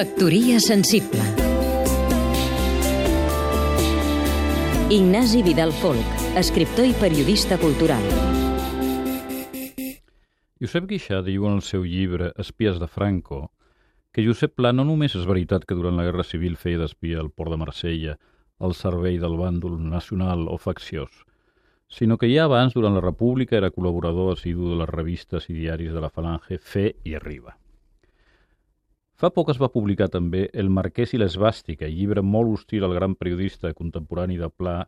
Factoria sensible Ignasi Vidal Folk, escriptor i periodista cultural. Josep Guixà diu en el seu llibre Espies de Franco que Josep Pla no només és veritat que durant la Guerra Civil feia d'espia al port de Marsella al servei del bàndol nacional o facciós, sinó que ja abans, durant la República, era col·laborador assidu de les revistes i diaris de la Falange Fe i Arriba. Fa poc es va publicar també El marquès i l'esbàstica, llibre molt hostil al gran periodista contemporani de Pla,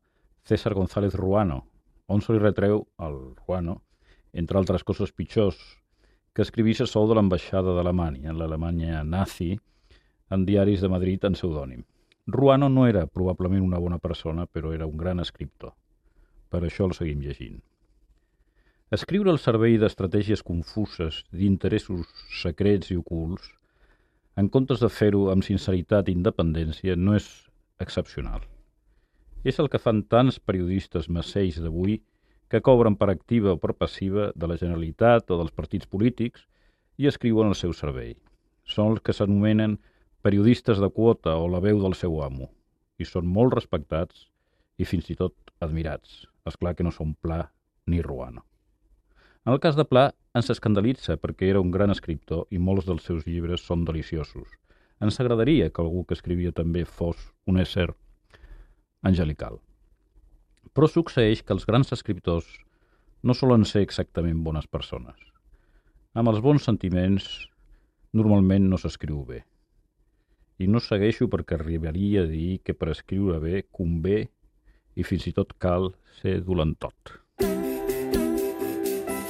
César González Ruano, on se li retreu al Ruano, entre altres coses pitjors, que escrivís a sou de l'ambaixada d'Alemanya, en l'Alemanya nazi, en diaris de Madrid en pseudònim. Ruano no era probablement una bona persona, però era un gran escriptor. Per això el seguim llegint. Escriure al servei d'estratègies confuses, d'interessos secrets i ocults, en comptes de fer-ho amb sinceritat i independència, no és excepcional. És el que fan tants periodistes massells d'avui que cobren per activa o per passiva de la Generalitat o dels partits polítics i escriuen el seu servei. Són els que s'anomenen periodistes de quota o la veu del seu amo, i són molt respectats i fins i tot admirats. És clar que no són Pla ni Ruano. En el cas de Pla, ens escandalitza perquè era un gran escriptor i molts dels seus llibres són deliciosos. Ens agradaria que algú que escrivia també fos un ésser angelical. Però succeeix que els grans escriptors no solen ser exactament bones persones. Amb els bons sentiments normalment no s'escriu bé. I no segueixo perquè arribaria a dir que per escriure bé convé i fins i tot cal ser dolentot.